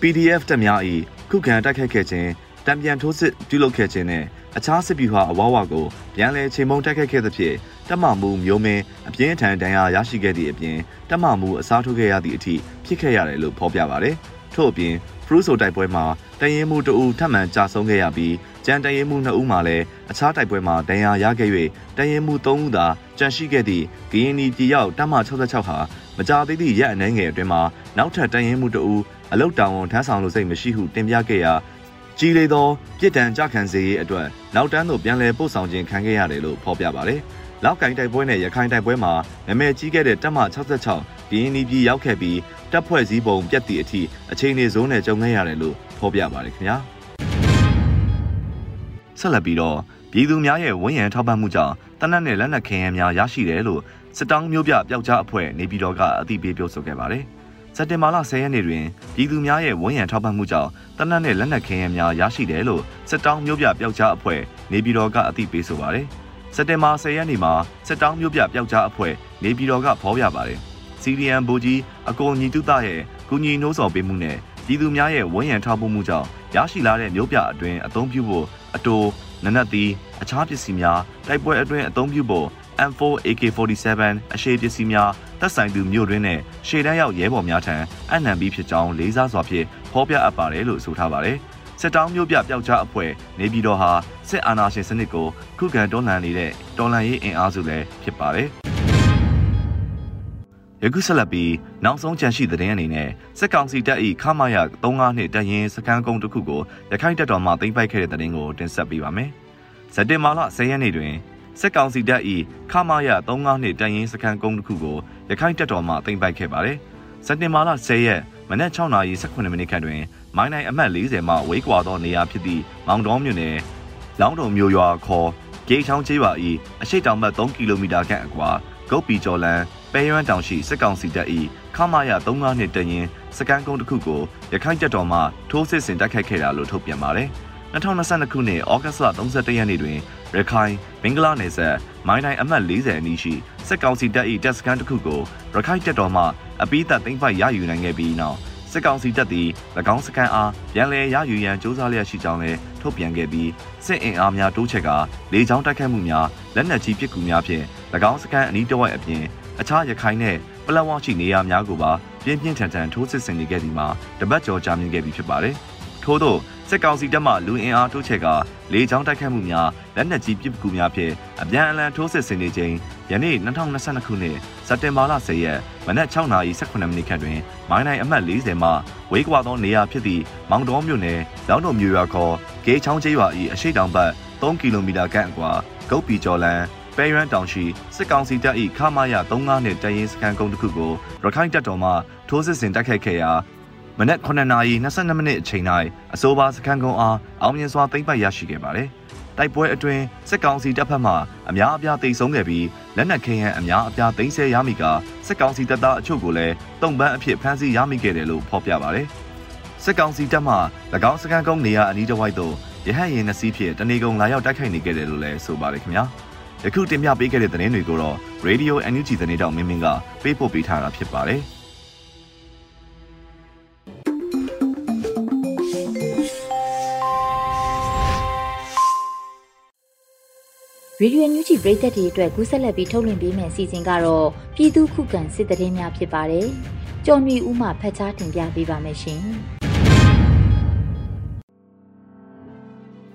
PDF တပ်များ၏ခုခံတိုက်ခိုက်ခဲ့ခြင်းတံပြန်ထိုးစစ်ပြုလုပ်ခဲ့ခြင်းနဲ့အခြားစစ်ဗျူဟာအဝါဝါကိုပြန်လည်ချိန်မုံတိုက်ခိုက်ခဲ့သဖြင့် တပ်မမှုမျိုးမင်းအပြင်းထန်ဒဏ်ရာရရှိခဲ့သည့်အပြင်တပ်မမှုအစားထိုးခဲ့ရသည့်အထိဖြစ်ခဲ့ရတယ်လို့ဖော်ပြပါတယ်။ထို့အပြင်ဖရူးဆိုတိုက်ပွဲမှာတရင်မှုတအူထပ်မံကြာဆုံးခဲ့ရပြီးကြံတရင်မှု2ဦးမှာလည်းအခြားတိုက်ပွဲမှာဒဏ်ရာရခဲ့၍တရင်မှု3ဦးသာကြန့်ရှိခဲ့သည့်ဂီယနီပြည်ရောက်တပ်မ66ဟာမကြာသေးသည့်ရက်အနှဲငယ်အတွင်းမှာနောက်ထပ်တရင်မှုတအူအလုတ်တောင်ဝန်ထမ်းဆောင်လို့စိတ်မရှိဟုတင်ပြခဲ့ရာကြီးလေသောပြစ်ဒဏ်ကြခံစေရေးအတွက်နောက်တန်းသို့ပြန်လည်ပို့ဆောင်ခြင်းခံခဲ့ရတယ်လို့ဖော်ပြပါတယ်။ လောက်ကင်တိုက်ပွဲနဲ့ရခိုင်တိုက်ပွဲမှာနာမည်ကြီးခဲ့တဲ့တပ်မ66ပြည်နီပြည်ရောက်ခဲ့ပြီးတပ်ဖွဲ့စည်းပုံပြက်သည့်အထိအချိန်နေစိုးနဲ့ကြုံခဲ့ရတယ်လို့ဖော်ပြပါတယ်ခင်ဗျာ။ဆက်လက်ပြီးတော့ပြည်သူများရဲ့ဝန်ရံထောက်ပံ့မှုကြောင့်တနက်နဲ့လက်နက်ခဲယမ်းများရရှိတယ်လို့စစ်တောင်းမျိုးပြပျောက်ကြားအဖွဲ့နေပြည်တော်ကအသိပေးပြောဆိုခဲ့ပါတယ်။စက်တင်ဘာလ10ရက်နေ့တွင်ပြည်သူများရဲ့ဝန်ရံထောက်ပံ့မှုကြောင့်တနက်နဲ့လက်နက်ခဲယမ်းများရရှိတယ်လို့စစ်တောင်းမျိုးပြပျောက်ကြားအဖွဲ့နေပြည်တော်ကအသိပေးဆိုပါတယ်။ စက်တင်ဘာ10ရက်နေ့မှာစစ်တောင်းမျိုးပြပျောက်ကြားအဖွဲ့နေပြည်တော်ကဖော်ပြပါတယ်။ CDM ဘူကြီးအကုန်ညီတုတရဲ့ကုညီနှိုးဆော်ပေးမှုနဲ့ပြည်သူများရဲ့ဝန်ရံထောက်ပံ့မှုကြောင့်ရရှိလာတဲ့မျိုးပြအတွင်းအသုံးပြုဖို့အတိုးနနက်သီးအခြားပစ္စည်းများတိုက်ပွဲအတွင်းအသုံးပြုဖို့ M4 AK47 အရှိပစ္စည်းများတပ်ဆိုင်သူမြို့တွင်းနဲ့ရှေ့တန်းရောက်ရဲဘော်များထံအနှံပြီးဖြစ်ကြောင်းလေးစားစွာဖြင့်ဖော်ပြအပ်ပါတယ်လို့ဆိုထားပါတယ်။ စစ်တောင်းမျိုးပြပျောက်ကြားအဖွဲ့နေပြည်တော်ဟာစစ်အာဏာရှင်စနစ်ကိုခုခံတွန်းလှန်နေတဲ့တော်လှန်ရေးအင်အားစုလည်းဖြစ်ပါတယ်။ယခုဆက်လက်ပြီးနောက်ဆုံးကြံရှိတဲ့အနေနဲ့စစ်ကောင်စီတပ်၏ခမာယ35နှစ်တရင်စခန်းကုန်းတစ်ခုကိုရခိုင်တပ်တော်မှသိမ်းပိုက်ခဲ့တဲ့တဲ့ရင်ကိုတင်ဆက်ပေးပါမယ်။ဇက်တင်မာလ10ရက်နေ့တွင်စစ်ကောင်စီတပ်၏ခမာယ35နှစ်တန်ရင်စခန်းကုန်းတစ်ခုကိုရခိုင်တပ်တော်မှသိမ်းပိုက်ခဲ့ပါတယ်။စက်တင်ဘာလ10ရက်မနက်6:18မိနစ်ခန့်တွင် မိုင်းနိုင်အမှတ်40မှဝေးကွာသောနေရာဖြစ်သည့်မောင်တော်မြို့နယ်လောင်းတုံမြို့ရွာခေါ်ဂေးချောင်းကျေးရွာ၏အရှိတောင်ဘက်3ကီလိုမီတာခန့်အကွာဂုတ်ပီကျော်လန်ပဲရွမ်းတောင်ရှိစစ်ကောင်စီတပ်၏ခမာယ35နှစ်တရင်စကန်ကုန်းတစ်ခုကိုရခိုင်တပ်တော်မှထိုးစစ်ဆင်တိုက်ခိုက်ခဲ့တာလို့ထုတ်ပြန်ပါတယ်။2022ခုနှစ်ဩဂတ်စ်လ31ရက်နေ့တွင်ရခိုင်မင်္ဂလာနယ်ဆက်မိုင်းတိုင်းအမှတ်40အနီးရှိစစ်ကောင်စီတပ်၏တပ်စခန်းတစ်ခုကိုရခိုင်တပ်တော်မှအပိသက်သိမ်းပိုက်ရယူနိုင်ခဲ့ပြီးနောက် စစ်ကောင်စီတပ်သည်၎င်းစခန်းအားပြန်လည်ရယူရန်စ조사လျက်ရှိကြောင်းလည်းထုတ်ပြန်ခဲ့ပြီးစစ်အင်အားများတိုးချဲ့ကလေကြောင်းတိုက်ခိုက်မှုများလက်နက်ကြီးပစ်ကူများဖြင့်၎င်းစခန်းအနီးတစ်ဝိုက်အပြင်အခြားရခိုင်နှင့်ပလက်ဝရှိနေရာများကိုပါပြင်းပြင်းထန်ထန်ထိုးစစ်ဆင်နေခဲ့ဒီမှာတပတ်ကျော်ကြာမြင့်ခဲ့ပြီဖြစ်ပါတယ်။ထို့သောစစ်ကောင်စီတပ်မှလူအင်အားတိုးချဲ့ကလေကြောင်းတိုက်ခတ်မှုများလက်နက်ကြီးပစ်ကူများဖြင့်အပြန်အလှန်ထိုးစစ်ဆင်နေချိန် ယနေ့2022ခုနှစ်စက်တင်ဘာလ10ရက်မနက်6:18မိနစ်ခန့်တွင်မိုင်းနိုင်အမှတ်40မှဝေးကွာသောနေရာဖြစ်သည့်မောင်တော်မြို့နယ်လောင်းတော်မြို့ရွာခေါ်ဂေးချောင်းကျေးရွာ၏အရှိတောင်ဘက်3ကီလိုမီတာခန့်အကွာဂုတ်ပီကျော်လန်ပဲရန်တောင်ရှိစစ်ကောင်စီတပ်၏ခမာယ35နှင့်တရင်စခန်းကုန်းတစ်ခုကိုရခိုင်တပ်တော်မှထိုးစစ်ဆင်တိုက်ခိုက်ခဲ့ရာမနက်9:22မိနစ်အချိန်၌အဆိုပါစခန်းကုန်းအားအောင်မြင်စွာသိမ်းပိုက်ရရှိခဲ့ပါတယ်။ တိုက်ပွဲအတွင်းစစ်ကောင်စီတပ်ဖက်မှအများအပြားတိတ်ဆုံးခဲ့ပြီးလက်နက်ခဲယမ်းအများအပြားသိမ်းဆည်းရမိကစစ်ကောင်စီတပ်သားအချို့ကိုလည်းတုံ့ပန်းအဖြစ်ဖမ်းဆီးရမိခဲ့တယ်လို့ဖော်ပြပါတယ်။စစ်ကောင်စီတပ်မှ၎င်းစခန်းကုန်းနေရာအနီးတစ်ဝိုက်သို့ရဟတ်ယာဉ်နှစ်စီးဖြင့်တနေကုန်လာရောက်တိုက်ခိုက်နေခဲ့တယ်လို့လည်းဆိုပါတယ်ခင်ဗျာ။ယခုတင်ပြပေးခဲ့တဲ့သတင်းတွေကိုတော့ Radio NUG သတင်းတောင်မင်းမင်းကပေးပို့ပေးထားတာဖြစ်ပါတယ်။ ရေဒီယိုညူဂျီပရိသတ်တွေအတွက်ကူးဆက်လက်ပြီးထုတ်လွှင့်ပေးမယ့်အစီအစဉ်ကတော့ပြည်သူခုခံစစ်တရင်များဖြစ်ပါတယ်။ကြော်မြူဦးမှဖတ်ကြားတင်ပြပေးပါမယ်ရှင်။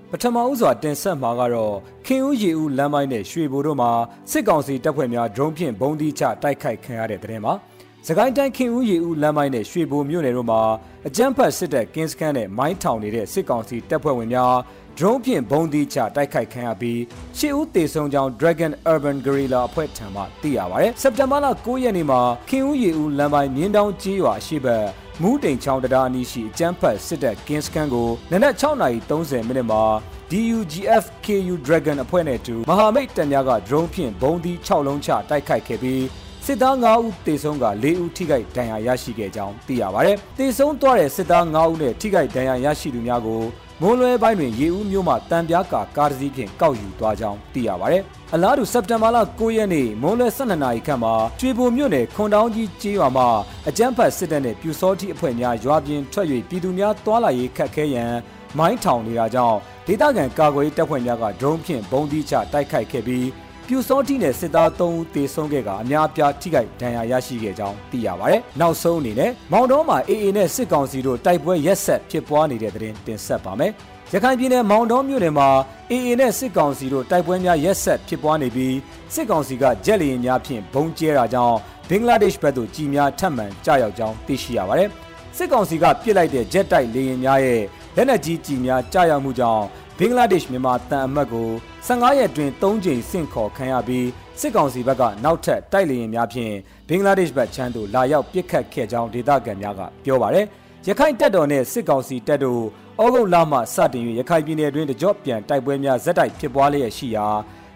ပထမဦးစွာတင်ဆက်မှာကတော့ခင်ဦးရီဦးလမ်းမိုင်းနဲ့ရွှေဘိုတို့မှာစစ်ကောင်စီတပ်ဖွဲ့များဒရုန်းဖြင့်ဘုံဒီချတိုက်ခိုက်ခံရတဲ့တဲ့တင်ပါ။စကိုင်းတိုင်းခင်ဦးရီဦးလမ်းမိုင်းနဲ့ရွှေဘိုမြို့နယ်တို့မှာအကြမ်းဖက်စစ်တပ်ကင်းစခန်းနဲ့မိုင်းထောင်နေတဲ့စစ်ကောင်စီတပ်ဖွဲ့ဝင်များ drone ဖြင့်ဘုံသီးချတိုက်ခိုက်ခံရပြီးရှစ်ဦးသေဆုံးကြောင်း Dragon Urban Guerrilla အဖွဲ့ထံမှသိရပါတယ်။စက်တင်ဘာလ9ရက်နေ့မှာခင်ဦးရီဦးလမ်းပိုင်းမြင်းတောင်ကြီးရွာရှိဘက်မူးတိန်ချောင်းတရားအနီးရှိအကျန်းဖတ်စစ်တပ်ကင်းစကန်ကိုနနက်6:30မိနစ်မှာ DUGF KU Dragon အဖွဲ့နဲ့အတူမဟာမိတ်တပ်များက drone ဖြင့်ဘုံသီး6လုံးချတိုက်ခိုက်ခဲ့ပြီးစစ်သား9ဦးတေဆုံးက4ဦးထိခိုက်ဒဏ်ရာရရှိခဲ့ကြောင်းသိရပါတယ်။တေဆုံးသွားတဲ့စစ်သား9ဦးနဲ့ထိခိုက်ဒဏ်ရာရရှိသူများကို မွန်လွဲပိုင်းတွင်ရေဦးမြို့မှတံပြားကာကားတစ်စီးဖြင့်ကောက်ယူသွားကြောင်းသိရပါတယ်။အလားတူစက်တင်ဘာလ9ရက်နေ့မွန်လွဲ12နာရီခန့်မှာကျွေဘုံမြို့နယ်ခွန်တောင်းကြီးကျေးရွာမှာအကြမ်းဖက်စစ်တပ်နှင့်ပြူစောတိအဖွဲ့များရွာပြင်ထွက်၍ပြည်သူများတွာလာရေးခတ်ခဲရန်မိုင်းထောင်နေတာကြောင့်ဒေသခံကာကွယ်တပ်ဖွဲ့များကဒရုန်းဖြင့်ဘုံသီးချတိုက်ခိုက်ခဲ့ပြီး ပြူစောတိနဲ့စစ်သား3ဦးတေဆုံးခဲ့ကအများအပြားထိခိုက်ဒဏ်ရာရရှိခဲ့ကြောင်းသိရပါတယ်။နောက်ဆုံးအနေနဲ့မောင်တော်မှာ AA နဲ့စစ်ကောင်စီတို့တိုက်ပွဲရက်ဆက်ဖြစ်ပွားနေတဲ့တဲ့တင်တင်ဆက်ပါမယ်။ရခိုင်ပြည်နယ်မောင်တော်မြို့နယ်မှာ AA နဲ့စစ်ကောင်စီတို့တိုက်ပွဲများရက်ဆက်ဖြစ်ပွားနေပြီးစစ်ကောင်စီကဂျက်လီရင်များဖြင့်ဘုံကျဲတာကြောင့်ဘင်္ဂလားဒေ့ရှ်ဘက်သို့ကြီးများထပ်မံကြာရောက်ကြောင်းသိရှိရပါတယ်။စစ်ကောင်စီကပစ်လိုက်တဲ့ဂျက်တိုက်လေယာဉ်များရဲ့လက်နက်ကြီးကြီးများကြာရောက်မှုကြောင့် ဘင်္ဂလားဒေ့ရှ်မြန်မာတန်အမတ်ကို15ရက်တွင်3ကြိမ်ဆင့်ခေါ်ခံရပြီးစစ်ကောင်စီဘက်ကနောက်ထပ်တိုက်လေယာဉ်များဖြင့်ဘင်္ဂလားဒေ့ရှ်ဘက်ချမ်းသို့လာရောက်ပစ်ခတ်ခဲ့ကြောင်းဒေသခံများကပြောပါတယ်။ရခိုင်တပ်တော်နဲ့စစ်ကောင်စီတပ်တို့ဩဂုတ်လမှစတင်၍ရခိုင်ပြည်နယ်တွင်တကြော့ပြန်တိုက်ပွဲများဇက်တိုက်ဖြစ်ပွားလျက်ရှိရာ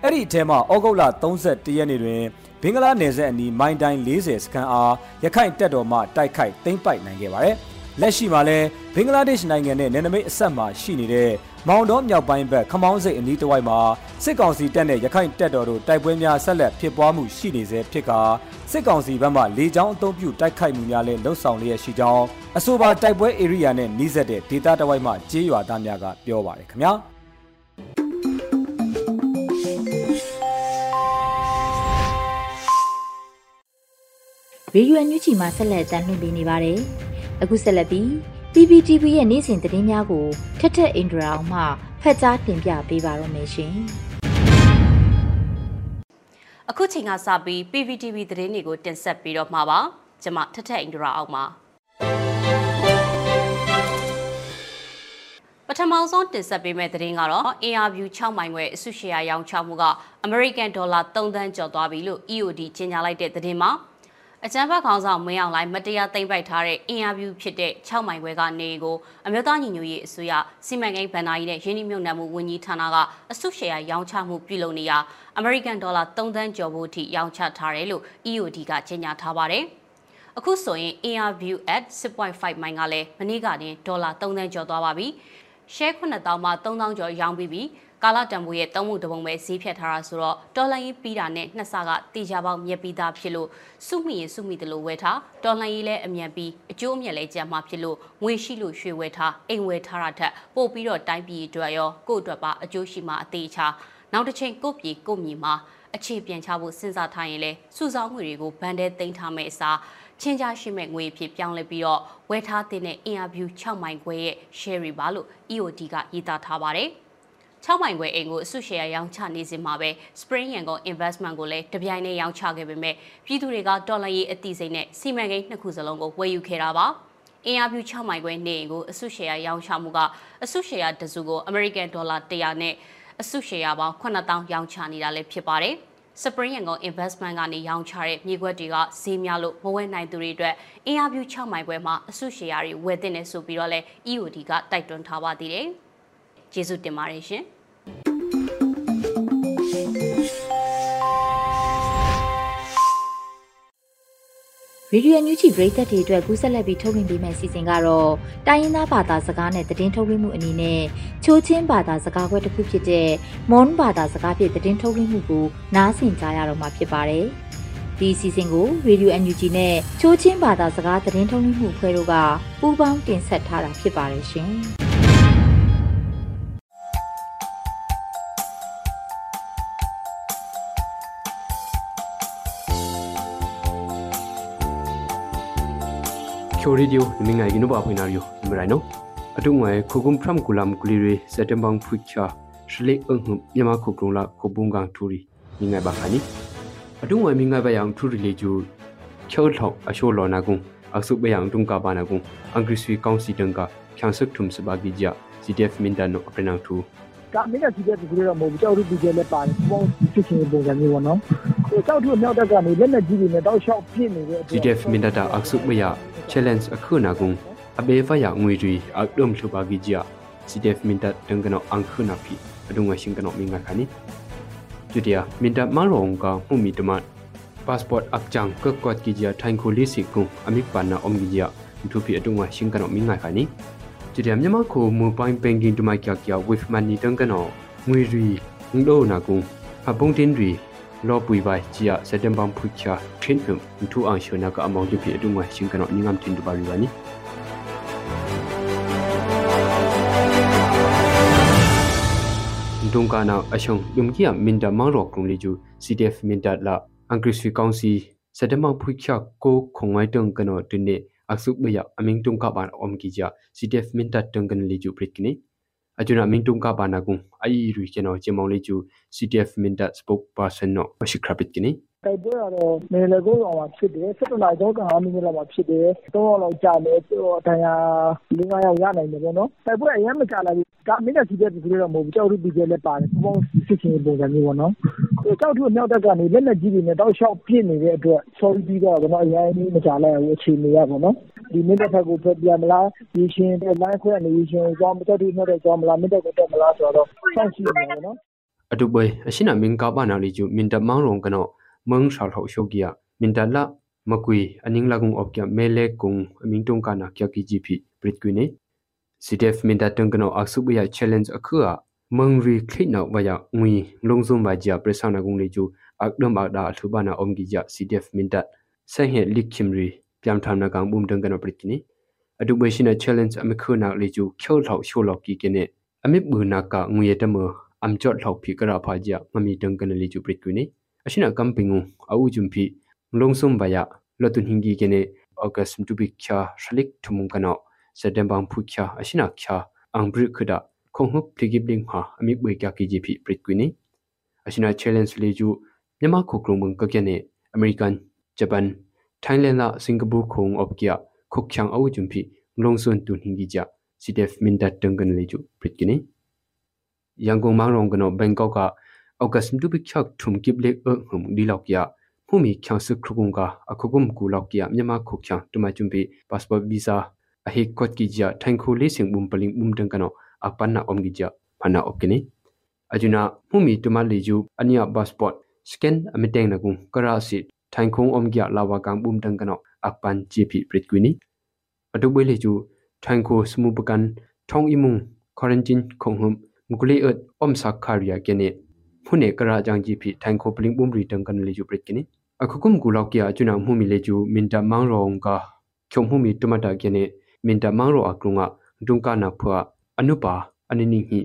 အဲ့ဒီအထဲမှာဩဂုတ်လ31ရက်နေ့တွင်ဘင်္ဂလားနယ်စပ်အနီးမိုင်းတိုင်း40စခန်းအားရခိုင်တပ်တော်မှတိုက်ခိုက်သိမ်းပိုက်နိုင်ခဲ့ပါတယ်။ လက်ရှိမှာလည်းဘင်္ဂလားဒေ့ရှ်နိုင်ငံနဲ့နယ်နိမိတ်အဆက်မှာရှိနေတဲ့မောင်တော်မြောက်ပိုင်းဘက်ခမောင်းစိတ်အနီးတစ်ဝိုက်မှာစစ်ကောင်စီတပ်နဲ့ရခိုင်တပ်တော်တို့တိုက်ပွဲများဆက်လက်ဖြစ်ပွားမှုရှိနေစေဖြစ်ကာစစ်ကောင်စီဘက်မှလေကြောင်းအုံပြုတိုက်ခိုက်မှုများလည်းလှုပ်ဆောင်လျက်ရှိကြောင်းအဆိုပါတိုက်ပွဲ area နဲ့နှိစက်တဲ့ဒေသတစ်ဝိုက်မှကြေးရွာသားများကပြောပါတယ်ခင်ဗျာရေဒီယိုအန်ယူဂျီမှာဆက်လက်တင်ပြနေပါတယ်။ အခုဆက်လက်ပြီး PPTV ရဲ့နေ့စဉ်သတင်းများကိုထက်ထက်အင်ဒရာအောင်မှဖတ်ကြားတင်ပြပေးပါရမရှင်။အခုချိန်ကစပြီး PPTV သတင်းတွေကိုတင်ဆက်ပြီးတော့မှာပါ။ကျွန်မထက်ထက်အင်ဒရာအောင်ပါ။ပထမဆုံးတင်ဆက်ပေးမယ့်သတင်းကတော့ ARView 6မိုင်ခွဲအစုရှယ်ယာရောင်းချမှုကအမေရိကန်ဒေါ်လာ3သန်းကျော်သွားပြီလို့ EOD ကြေညာလိုက်တဲ့သတင်းမှာ အကြမ်းဖက်ခေါင်းဆောင်မင်းအောင်လှိုင်မတရားသိမ်းပိုက်ထားတဲ့အင်အားပြုဖြစ်တဲ့6မိုင်ခွဲကနေကိုအမျိုးသားညီညွတ်ရေးအစိုးရစီမံကိန်းဗန်နာကြီးနဲ့ရင်းနှီးမြှုပ်နှံမှုဝန်ကြီးဌာနကအစုရှယ်ယာရောင်းချမှုပြုလုပ်နေရာအမေရိကန်ဒေါ်လာ3သန်းကျော်ဖို့အထိရောင်းချထားတယ်လို့ EOD ကကြေညာထားပါတယ်။အခုဆိုရင် ARView at 6.5မိုင်ကလည်းမနေ့ကတင်ဒေါ်လာ3သန်းကျော်သွားပါပြီ။ share 9000မှာ3000ကျော်ရောင်းပြီးပြီးကာလတန်ဖိုးရဲ့သုံးမှုတပုံပဲဈေးဖြတ်ထားတာဆိုတော့တော်လှန်ရေးပြီးတာနဲ့နှစ်ဆကတေချာပေါက်မြက်ပြီးသားဖြစ်လို့စုမိရင်စုမိတယ်လို့ဝယ်ထားတော်လှန်ရေးလည်းအမြန်ပြီးအကျိုးအမြတ်လည်းကြံမှာဖြစ်လို့ငွေရှိလို့ရွှေဝယ်ထားအိမ်ဝယ်ထားတာထက်ပို့ပြီးတော့တိုင်းပြည်အတွက်ရောကို့အတွက်ပါအကျိုးရှိမှာအသေးချာနောက်တစ်ချိန်ကို့ပြည်ကို့မြေမှာအခြေပြန်ချဖို့စဉ်းစားထားရင်လဲစုဆောင်းငွေတွေကိုဗန်တဲသိမ်းထားမယ့်အစား ချင်းကြရှိမဲ့ငွေဖြစ်ပြောင်းလဲပြီးတော့ဝယ်ထားတဲ့အင်အားဗျူ6မိုင်ခွဲရဲ့ share တွေပါလို့ EOD ကရေးသားထားပါတယ်။6မိုင်ခွဲအိမ်ကိုအစုရှယ်ယာရောင်းချနေစဉ်မှာပဲ Spring Yangon Investment ကိုလည်းတပြိုင်နက်ရောင်းချခဲ့ပေမဲ့ပြည်သူတွေကဒေါ်လာရေးအတိစိတ်နဲ့စီမံကိန်းနှစ်ခုစလုံးကိုဝယ်ယူခဲ့တာပါအင်အားပြု6မိုင်ခွဲနေအိမ်ကိုအစုရှယ်ယာရောင်းချမှုကအစုရှယ်ယာတစုကို American Dollar 100နဲ့အစုရှယ်ယာပေါင်း9000ရောင်းချနေတာလည်းဖြစ်ပါတယ်။ Spring Yangon Investment ကနေရောင်းချတဲ့မြေခွက်တွေကဈေးများလို့မဝယ်နိုင်သူတွေအတွက်အင်အားပြု6မိုင်ခွဲမှာအစုရှယ်ယာတွေဝယ်သင့်တယ်ဆိုပြီးတော့လဲ EOD ကတိုက်တွန်းထားပါသေးတယ်။ကျေးဇူးတင်ပါတယ်ရှင်။ ရေဒီယိုညူချီပရိသတ်တွေအတွက်ကူးဆက်လက်ပြီးထုတ်လွှင့်ပေးမယ့်စီစဉ်ကတော့တိုင်းရင်းသားဘာသာစကားနဲ့သတင်းထုတ်လွှင့်မှုအနေနဲ့ချိုးချင်းဘာသာစကားခွဲတစ်ခုဖြစ်တဲ့မွန်ဘာသာစကားဖြင့်သတင်းထုတ်လွှင့်မှုကိုနားဆင်ကြရတော့မှာဖြစ်ပါတယ်။ဒီစီစဉ်ကိုရေဒီယို NUG နဲ့ချိုးချင်းဘာသာစကားသတင်းထုတ်လွှင့်မှုဖွဲ့တို့ကပူးပေါင်းတင်ဆက်ထားတာဖြစ်ပါတယ်ရှင်။ ချိုရီဒီယိုမိငိုင်ကင်းဘာဖွင့်နာရီယိုမရိုင်နိုအတုငွေခုကုမ်ဖရမ်ကူလမ်ကူလီရီစက်တမ်ဘန်ဖူချာရှလေအုံဟုမြန်မာခုကရုံလာခုဘုံကန်ထူရီမိငိုင်ဘာခနီအတုငွေမိငိုင်ဘာယံထူရီလေ ကျူချောထောက်အရှိုလောနာကုံအဆုဘယံတုံကဘာနာကုံအင်္ဂရိဆွီကောင်စီတန်ကချန်စက်ထုမ်စဘာဂီဂျာ CDF မင်ဒနိုအပရနန်ထူကမင်းက CDF ကိုလည်းမဟုတ်ဘူးကြောက်ရူပီကျဲလည်းပါတယ်ပေါ့ဖြစ်ချင်ပုံစံမျိုးပေါ့နော်ဟိုကြောက်ထုမြောက်တက်ကနေလက်နဲ့ကြီးတွေနဲ့တောက်လျှောက်ပြစ်နေတဲ့ CDF Mindata Aksuk Maya Challenge Akhuna Gung Abe Vaya Ngui Akdom Thuba Gijia CDF Mindat Dengano Angkhuna Phi Adunga Singkano Minga Khani Judia Mindat Marong Ka Humi Tamat Passport Akjang Kekwat Gijia Thain Khuli Sikung Amik Panna Om Gijia Thu Phi Adunga Singkano Minga Khani Judia Myama Ko Mu Pain Pengin Tumai Kya Kya With Money Dengano Ngui Ri Ngdo Na Gung Ha Bong Tin Ri လောပွေပိုင်ဂျီယာစက်တမ်ဘမ်ဖူချာထင်းဖမ်ထူအောင်ရှနာကအမောင်ဂျူပီအဒုံဝရှင်ကနောညငမ်တင်ဒူပါရီဝနီဒုံကနာအရှုံယုံကြီးအမင်ဒမောင်ရောကရုံလီဂျူ CDF မင်ဒတ်လာအင်္ဂရိစီကောင်စီစက်တမ်ဘမ်ဖူချာကိုခုံဝိုင်တုံကနောတင်းနေအခစုဘယအမင်းတုံကပန်အုံကီဂျာ CDF မင်ဒတ်တုံကန်လီဂျူပရစ်ကိနီ ajuna mingtung ka bana gung ai ru cheno chemong le chu CTF minta spokesperson no mashikrapit kini တိုက်ပွဲကတော့နေလေကိုအောင်မှာဖြစ်တယ်၁၇နာရီတော့က5မိနစ်လောက်မှာဖြစ်တယ်၃ရောက်လောက်ကြာတယ်ပြီးတော့တန်ရာ၄၅ရောက်ရနိုင်တယ်ပေါ့နော်တိုက်ပွဲအရင်မကြာလာဘူး ဒါမိနစ်စီတဲ့ဒီလိုတော့မဟုတ်ဘူးကြောက်ရပြီးကြလဲပါတယ်ပုံပုံစစ်ချင်းပုံစံမျိုးပေါ့နော်ကြောက်ထုမြောက်တက်ကနေလက်လက်ကြီးတွေနဲ့တောက်လျှောက်ပြစ်နေတဲ့အတွက် sorry ပြီးတော့ကျွန်တော်အရင်မကြာလိုက်ဘူးအခြေအနေရပေါ့နော်ဒီမိနစ်ဖက်ကိုဖက်ပြမလားဒီရှင်တဲ့ line ခွဲနေရှင်ကြောင်းမတက်ဘူးနဲ့ကြောင်းမလားမိနစ်ကိုတက်မလားဆိုတော့စောင့်ကြည့်နေတယ်နော်အတူပဲအရှင်နာမင်ကပါနာလီကျူမင်တမောင်းရုံကနောမငရှောက်ထောက်ရှုကီယာမင်တလာမကွေအနင်းလာကုံအော့ကမဲလေကုံအမင်းတုံကနာကျကီဂျီပီပရစ်ကွေနေ CDF မင်တတန်ကနောအခစုဘယာ challenge အခါမငရီခိနောဝယာငွေလုံစုံပါကြပရဆနာကုံလေကျူအကဒမ်အဒါထူဘာနာအုံဂီဂျာ CDF မင်တဆဟေလိခိမရီပြမ်ထမ်နာကောင်ဘုံတန်ကနောပရစ်ကိနေ အတူပဲရှိနေ challenge အမခနာလေကျူချောထောက်ရှိုလော်ကီကိနေအမိဘူနာကငွေတမအမ်ချော့ထောက်ဖီကရာဖာကြမမီတန်ကနလေကျူပရစ်ကွေနေ ashina kampingu au jumpi longsum baya lotun hingi kene august tu bi kya shalik thumung kana september phu kya ashina kya angbri khuda khonghup pligibling ha ami bwe kya ki ji phi pritkwini ashina challenge le ju myama khokrong mung ka kyane american japan thailand la singapore khong op kya khokhyang au jumpi longsun tu hingi ja cdf mindat tangan le ju pritkini yangon mangrong kano bangkok ka အောက်ကစမ်တူပိချက်ထုံကိဘလက်အဟုံဒီလောက်ရဖူမီချောင်စခရုံကအခုကုမ်ကူလောက်ရမြန်မာခုချောင်တမချွန်ပီပတ်စပို့ဗီဇာ အဟိကော့ကီဂျာထိုင်ခိုလေးစင်ဘုံပလင်ဘုံတန်ကနောအပန်နာအုံဂီဂျာဖနာအုပ်ကိနီအဂျူနာဖူမီတမလီဂျူအနိယဘတ်စပို့စကန်အမီတဲနကုံကရာစီထိုင်ခုံအုံဂီယာလာဝကန်ဘုံတန်ကနောအပန်ဂျီပီပရစ်ကွီနီအတုဘွေလီဂျူထိုင်ခိုစ မင်တမန်ရောအကရုငါဒုံကနာဖွာအနုပါအနိနိဟိ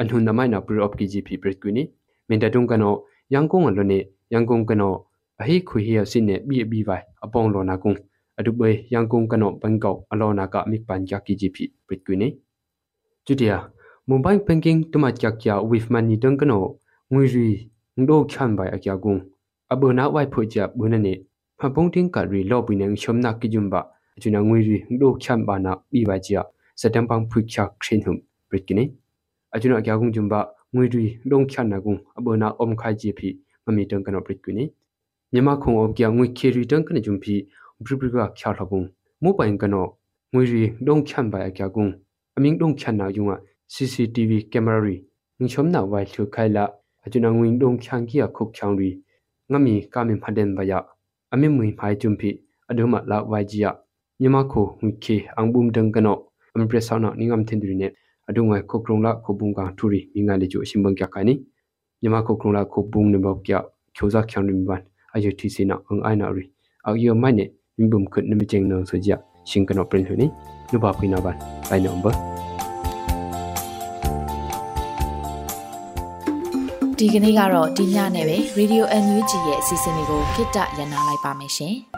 အနုနမိုင်နာပရအပကီဂျီပီပရကွနီမင်တဒုံကနောယန်ကုံအလွနေယန်ကုံကနောအဟိခွေဟိယစင်နေဘီဘီဝိုင်အပေါင်လောနာကုံအဒုဘေယန်ကုံကနောဘန်ကောက်အလောနာကမိပန်ဂျာကီဂျီပီပရကွနီကျူတီယာမွန်ဘိုင်းဘန်ကင်းတမချာကျာဝီဖမန်နီဒုံကနောငွေရီငဒိုချန်ဘိုင်အကျာကုံအဘနာဝိုင်ဖွေချာဘွနနေဖပုံတင်းကရီလော့ပီနန်ရှုံနာကီဂျွမ်ဘာ အချူနာငွေရီငိုချန်ဘာနာဘီဝါချာစတမ်ပန်ဖွချခရင်ဟုံပရစ်ကိနေအချူနာအကျကုံဂျုံဘငွေရီလုံချန်နာကုံအဘနာအုံခိုင်ဂျီဖီမမီတန်ကနောပရစ်ကိနေမြန်မာခုံအုံကျငွေခေရီတန်ကနဂျုံဖီဘရဘရကချာလကုံမိုပိုင်ကနောငွေရီလုံချန်ဘိုင်အကျကုံအမင်းလုံချန်နာယုံ CCTV ကင်မရာရီငချုံနာဝိုင်လှခိုင်လာ achuna ngwing dong khyang kia khuk khyang ri ngami kami phaden baya ami mui phai chumpi aduma la wajia nyama kho ngkhe angbum dang kano am presana ningam thindri ne adunga khokrong la khobung ka thuri minga le chu simbang kya kani nyama khokrong la khobung ne bok kya khoza khyang rim ban ayo thi sina ang aina ri a yo mai ne mimbum khut ne mecheng no so ja sing kano print huni nu ba phina ban ai number ဒီကနေ့ကတော့ဒီညနဲ့ပဲ Radio NUG ရဲ့အစီအစဉ်လေးကိုခਿੱတရနာလိုက်ပါမယ်ရှင်။